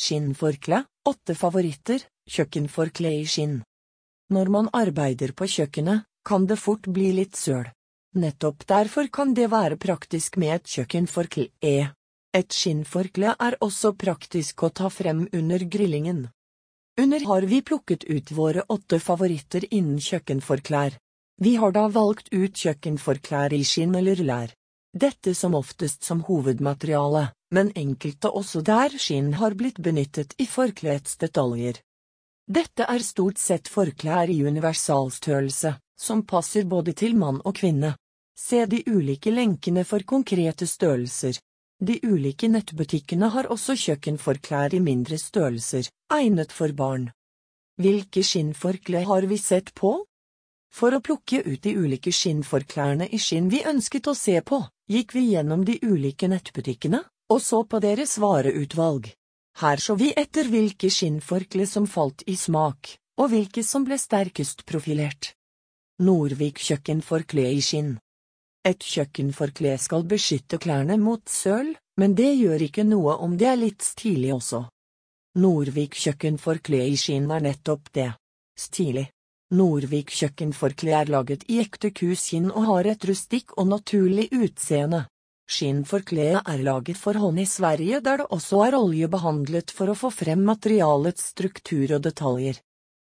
Skinnforkle, åtte favoritter, kjøkkenforkle i skinn. Når man arbeider på kjøkkenet, kan det fort bli litt søl. Nettopp derfor kan det være praktisk med et kjøkkenforkle. Et skinnforkle er også praktisk å ta frem under grillingen. Under har vi plukket ut våre åtte favoritter innen kjøkkenforklær. Vi har da valgt ut kjøkkenforklær i skinn eller lær. Dette som oftest som hovedmateriale, men enkelte også der skinn har blitt benyttet i forkleets detaljer. Dette er stort sett forklær i universalstørrelse, som passer både til mann og kvinne. Se de ulike lenkene for konkrete størrelser. De ulike nettbutikkene har også kjøkkenforklær i mindre størrelser, egnet for barn. Hvilke skinnforkle har vi sett på? For å plukke ut de ulike skinnforklærne i skinn vi ønsket å se på, gikk vi gjennom de ulike nettbutikkene, og så på deres vareutvalg. Her så vi etter hvilke skinnforkle som falt i smak, og hvilke som ble sterkest profilert. Norvik kjøkkenforkle i skinn. Et kjøkkenforkle skal beskytte klærne mot søl, men det gjør ikke noe om det er litt stilig også. Norvik kjøkkenforkle i skinn er nettopp det. Stilig. Norvik kjøkkenforkle er laget i ekte kuskinn og har et rustikk og naturlig utseende. Skinnforkleet er laget for hånd i Sverige der det også er oljebehandlet for å få frem materialets struktur og detaljer.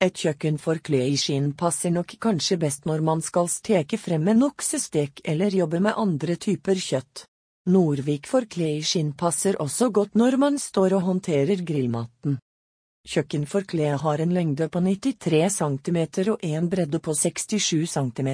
Et kjøkkenforkle i skinn passer nok kanskje best når man skal steke frem en oksestek eller jobbe med andre typer kjøtt. Norvik forkle i skinn passer også godt når man står og håndterer grillmaten. Kjøkkenforkleet har en lengde på 93 cm og en bredde på 67 cm.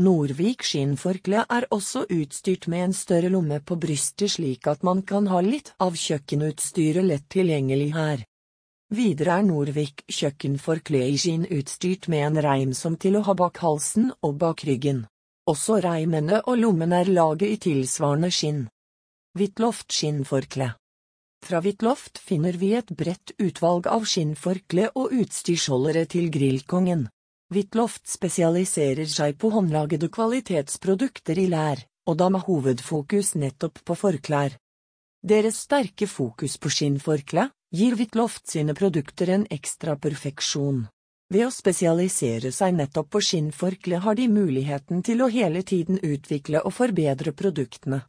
Norvik skinnforkle er også utstyrt med en større lomme på brystet slik at man kan ha litt av kjøkkenutstyret lett tilgjengelig her. Videre er Norvik kjøkkenforkle i skinn utstyrt med en reim som til å ha bak halsen og bak ryggen. Også reimene og lommen er laget i tilsvarende skinn. Hvitloft skinnforkle Fra Hvitloft finner vi et bredt utvalg av skinnforkle og utstyrsholdere til grillkongen. Whitloft spesialiserer seg på håndlagede kvalitetsprodukter i lær, og da med hovedfokus nettopp på forklær. Deres sterke fokus på skinnforkle gir Whitloft sine produkter en ekstra perfeksjon. Ved å spesialisere seg nettopp på skinnforkle har de muligheten til å hele tiden utvikle og forbedre produktene.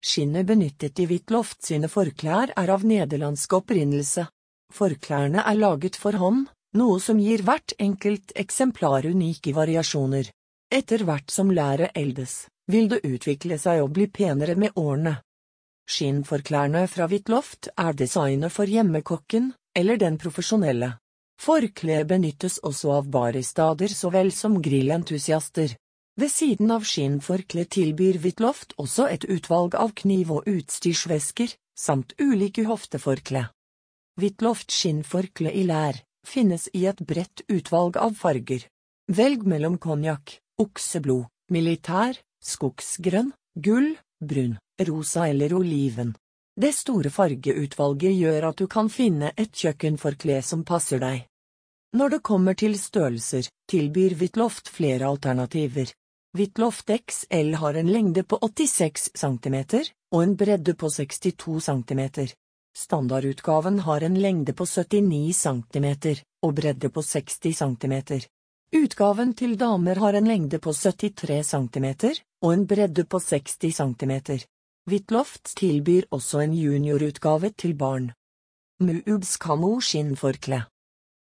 Skinnet benyttet i Whitloft sine forklær er av nederlandsk opprinnelse. Forklærne er laget for hånd, noe som gir hvert enkelt eksemplar unike variasjoner. Etter hvert som læret eldes, vil det utvikle seg og bli penere med årene. Skinnforklærne fra Whitloft er designet for hjemmekokken, eller den profesjonelle. Forkle benyttes også av baristader så vel som grillentusiaster. Ved siden av skinnforkle tilbyr Whitloft også et utvalg av kniv- og utstyrsvesker, samt ulike hofteforkle. Whitloft skinnforkle i lær finnes i et bredt utvalg av farger. Velg mellom konjakk, okseblod, militær, skogsgrønn, gull, brun, rosa eller oliven. Det store fargeutvalget gjør at du kan finne et kjøkkenforkle som passer deg. Når det kommer til størrelser, tilbyr Whitloft flere alternativer. Whitloft XL har en lengde på 86 cm og en bredde på 62 cm. Standardutgaven har en lengde på 79 cm og bredde på 60 cm. Utgaven til damer har en lengde på 73 cm og en bredde på 60 cm. Whitloft tilbyr også en juniorutgave til barn. Muubs Kamo skinnforkle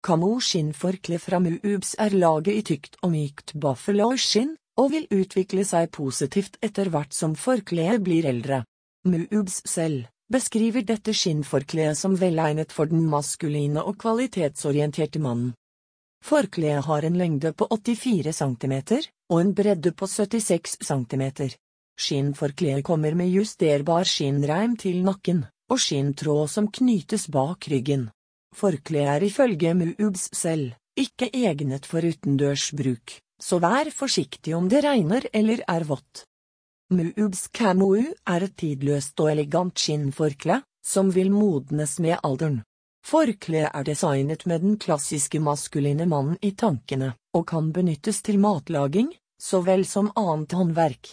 Kamo skinnforkle fra Muubs er laget i tykt og mykt buffalo-skinn, og vil utvikle seg positivt etter hvert som forkleet blir eldre. Muubs selv beskriver dette skinnforkleet som velegnet for den maskuline og kvalitetsorienterte mannen. Forkleet har en lengde på 84 cm og en bredde på 76 cm. Skinnforkleet kommer med justerbar skinnreim til nakken, og skinntråd som knytes bak ryggen. Forkleet er ifølge Muubs selv ikke egnet for utendørs bruk, så vær forsiktig om det regner eller er vått. Muubs Camou er et tidløst og elegant skinnforkle, som vil modnes med alderen. Forkleet er designet med den klassiske maskuline mannen i tankene, og kan benyttes til matlaging, så vel som annet håndverk.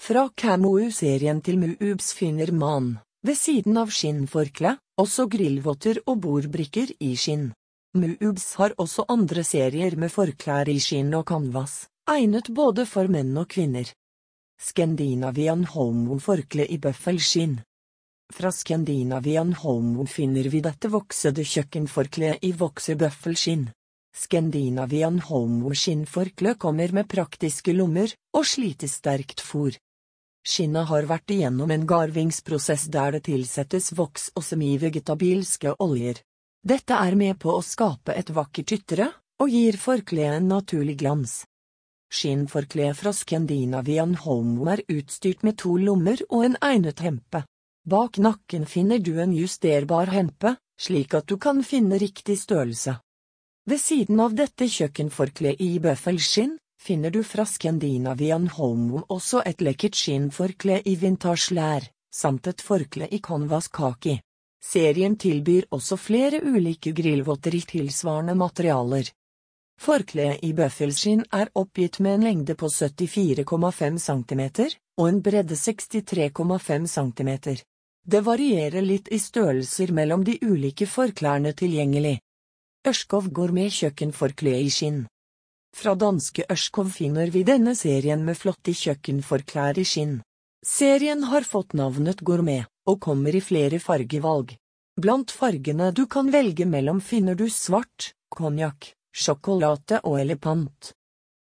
Fra Camou-serien til Muubs finner man, ved siden av skinnforkle, også grillvotter og bordbrikker i skinn. Moobs har også andre serier med forklær i skinn og canvas, egnet både for menn og kvinner. Scandinavian Homo-forkle i bøffelskinn. Fra Skandinavian Homo finner vi dette voksede kjøkkenforkleet i voksebøffelskinn. Skandinavian Homo-skinnforkle kommer med praktiske lommer og slitesterkt fôr. Skinnet har vært igjennom en garvingsprosess der det tilsettes voks og semivegetabilske oljer. Dette er med på å skape et vakkert ytre, og gir forkleet en naturlig glans. Skinnforkleet fra Scandinavian Holmo er utstyrt med to lommer og en egnet hempe. Bak nakken finner du en justerbar hempe, slik at du kan finne riktig størrelse. Ved siden av dette kjøkkenforkleet i bøffelskinn, finner du fra Scandinavian Holmo også et lekkert skinnforkle i vintage lær, samt et forkle i konvas kaki. Serien tilbyr også flere ulike grillvotter i tilsvarende materialer. Forkleet i bøffelskinn er oppgitt med en lengde på 74,5 cm og en bredde 63,5 cm. Det varierer litt i størrelser mellom de ulike forklærne tilgjengelig. Ørskov gourmet kjøkkenforkle i skinn. Fra danske Ørskov finner vi denne serien med flotte kjøkkenforklær i skinn. Serien har fått navnet Gourmet og kommer i flere fargevalg. Blant fargene du kan velge mellom finner du svart, konjakk, sjokolade og elepant.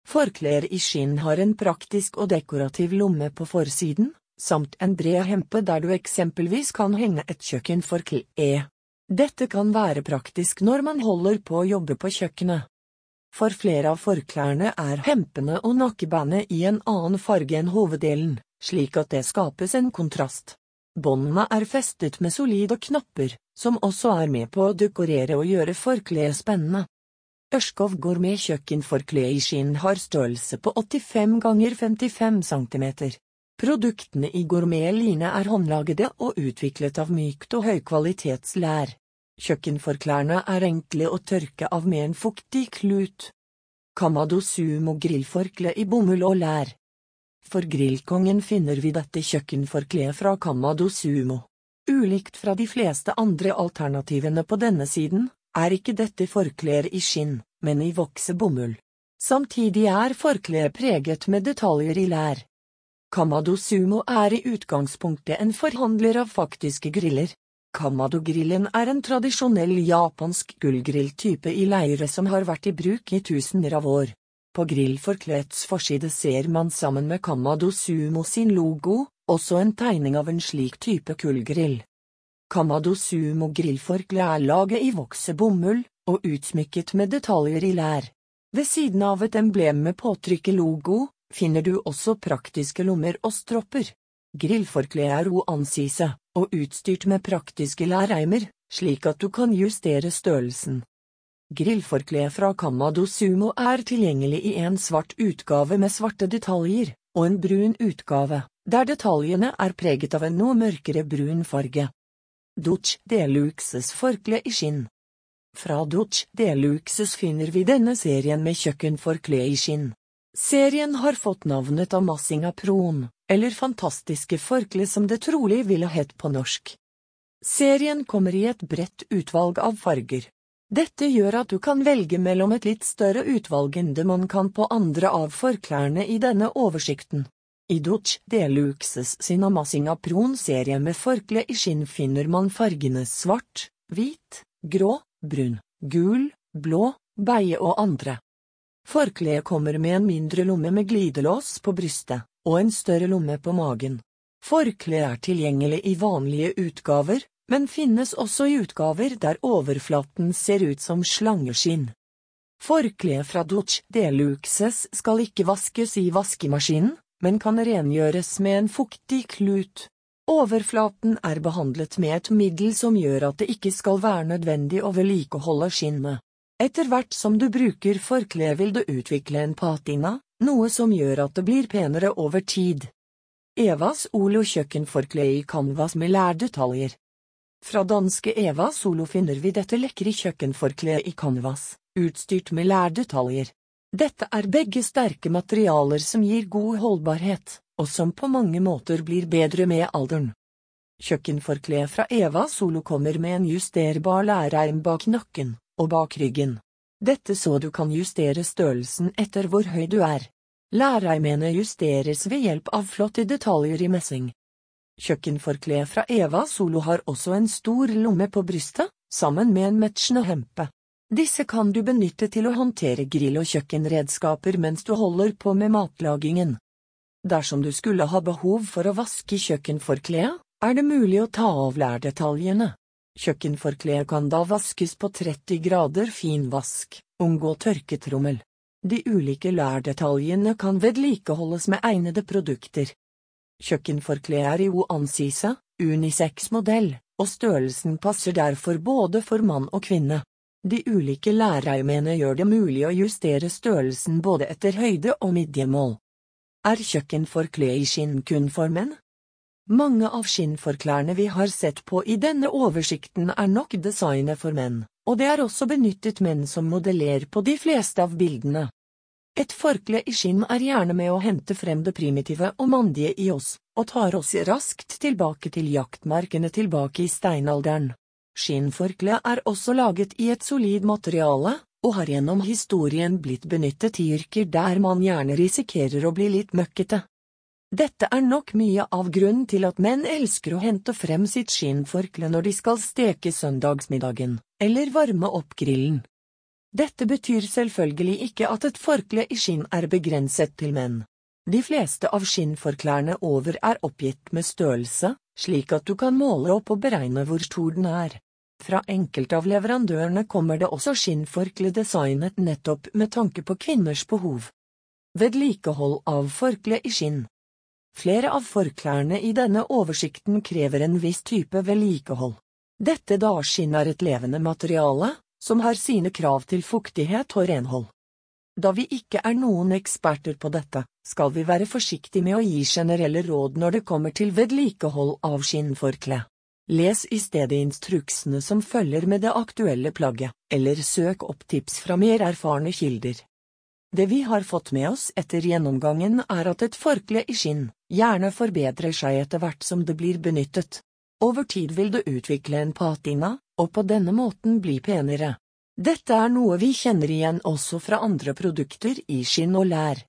Forklær i skinn har en praktisk og dekorativ lomme på forsiden, samt en bred hempe der du eksempelvis kan henge et kjøkkenforkle. Dette kan være praktisk når man holder på å jobbe på kjøkkenet. For flere av forklærne er hempene og nakkebandet i en annen farge enn hoveddelen, slik at det skapes en kontrast. Båndene er festet med solide knapper, som også er med på å dekorere og gjøre forkleet spennende. Ørskov gourmet kjøkkenforkle i skinn har størrelse på 85 ganger 55 cm. Produktene i gourmet-line er håndlagede og utviklet av mykt og høykvalitetslær. Kjøkkenforklærne er enkle å tørke av med en fuktig klut. Kamado Sumo grillforkle i bomull og lær. For grillkongen finner vi dette kjøkkenforkleet fra Kamado Sumo. Ulikt fra de fleste andre alternativene på denne siden, er ikke dette forklær i skinn, men i voksebomull. Samtidig er forkleet preget med detaljer i lær. Kamado Sumo er i utgangspunktet en forhandler av faktiske griller. Kamado-grillen er en tradisjonell japansk gullgrilltype i leire som har vært i bruk i tusener av år. På grillforkleets forside ser man sammen med Kamado Sumo sin logo, også en tegning av en slik type kullgrill. Kamado Sumo grillforkle er laget i voksebomull, og utsmykket med detaljer i lær. Ved siden av et emblem med påtrykket logo, finner du også praktiske lommer og stropper. Grillforkleet er oansise, og utstyrt med praktiske lærreimer, slik at du kan justere størrelsen. Grillforkleet fra Kamado Sumo er tilgjengelig i en svart utgave med svarte detaljer, og en brun utgave, der detaljene er preget av en noe mørkere brun farge. Dutch Deluxes forkle i skinn Fra Dutch Deluxes finner vi denne serien med kjøkkenforkle i skinn. Serien har fått navnet av Massinga Pron, eller Fantastiske forkle som det trolig ville hett på norsk. Serien kommer i et bredt utvalg av farger. Dette gjør at du kan velge mellom et litt større utvalg enn det man kan på andre av forklærne i denne oversikten. I Dutch Deluxes sin Amassinga Pron-serie med forkle i skinn finner man fargene svart, hvit, grå, brun, gul, blå, beie og andre. Forkleet kommer med en mindre lomme med glidelås på brystet, og en større lomme på magen. Forkleet er tilgjengelig i vanlige utgaver, men finnes også i utgaver der overflaten ser ut som slangeskinn. Forkleet fra Dutch Deluxes skal ikke vaskes i vaskemaskinen, men kan rengjøres med en fuktig klut. Overflaten er behandlet med et middel som gjør at det ikke skal være nødvendig å vedlikeholde skinnet. Etter hvert som du bruker forkleet vil du utvikle en patina, noe som gjør at det blir penere over tid. Evas Olo kjøkkenforkle i canvas med lærdetaljer. Fra danske Eva Solo finner vi dette lekre kjøkkenforkleet i canvas, utstyrt med lærdetaljer. Dette er begge sterke materialer som gir god holdbarhet, og som på mange måter blir bedre med alderen. Kjøkkenforkleet fra Eva Solo kommer med en justerbar lærerm bak nakken og bak ryggen. Dette så du kan justere størrelsen etter hvor høy du er. Lærreimene justeres ved hjelp av flotte detaljer i messing. Kjøkkenforkleet fra Eva Solo har også en stor lomme på brystet, sammen med en matchende hempe. Disse kan du benytte til å håndtere grill- og kjøkkenredskaper mens du holder på med matlagingen. Dersom du skulle ha behov for å vaske kjøkkenforkleet, er det mulig å ta av lærdetaljene. Kjøkkenforkleet kan da vaskes på 30 grader finvask, unngå tørketrommel. De ulike lærdetaljene kan vedlikeholdes med egnede produkter. Kjøkkenforkleet er i oansise, unisex-modell, og størrelsen passer derfor både for mann og kvinne. De ulike lærreimene gjør det mulig å justere størrelsen både etter høyde og midjemål. Er kjøkkenforkleet i skinn kun for menn? Mange av skinnforklærne vi har sett på i denne oversikten er nok designet for menn, og det er også benyttet menn som modeller på de fleste av bildene. Et forkle i skinn er gjerne med å hente frem det primitive og mandige i oss, og tar oss raskt tilbake til jaktmarkene tilbake i steinalderen. Skinnforkle er også laget i et solid materiale, og har gjennom historien blitt benyttet i yrker der man gjerne risikerer å bli litt møkkete. Dette er nok mye av grunnen til at menn elsker å hente frem sitt skinnforkle når de skal steke søndagsmiddagen, eller varme opp grillen. Dette betyr selvfølgelig ikke at et forkle i skinn er begrenset til menn. De fleste av skinnforklærne over er oppgitt med størrelse, slik at du kan måle opp og beregne hvor stor den er. Fra enkelte av leverandørene kommer det også skinnforkle designet nettopp med tanke på kvinners behov. Vedlikehold av forkle i skinn Flere av forklærne i denne oversikten krever en viss type vedlikehold. Dette da skinn er et levende materiale, som har sine krav til fuktighet og renhold. Da vi ikke er noen eksperter på dette, skal vi være forsiktige med å gi generelle råd når det kommer til vedlikehold av skinnforkle. Les i stedet instruksene som følger med det aktuelle plagget, eller søk opp tips fra mer erfarne kilder. Det vi har fått med oss etter gjennomgangen er at et forkle i skinn gjerne forbedrer seg etter hvert som det blir benyttet. Over tid vil det utvikle en patina, og på denne måten bli penere. Dette er noe vi kjenner igjen også fra andre produkter i skinn og lær.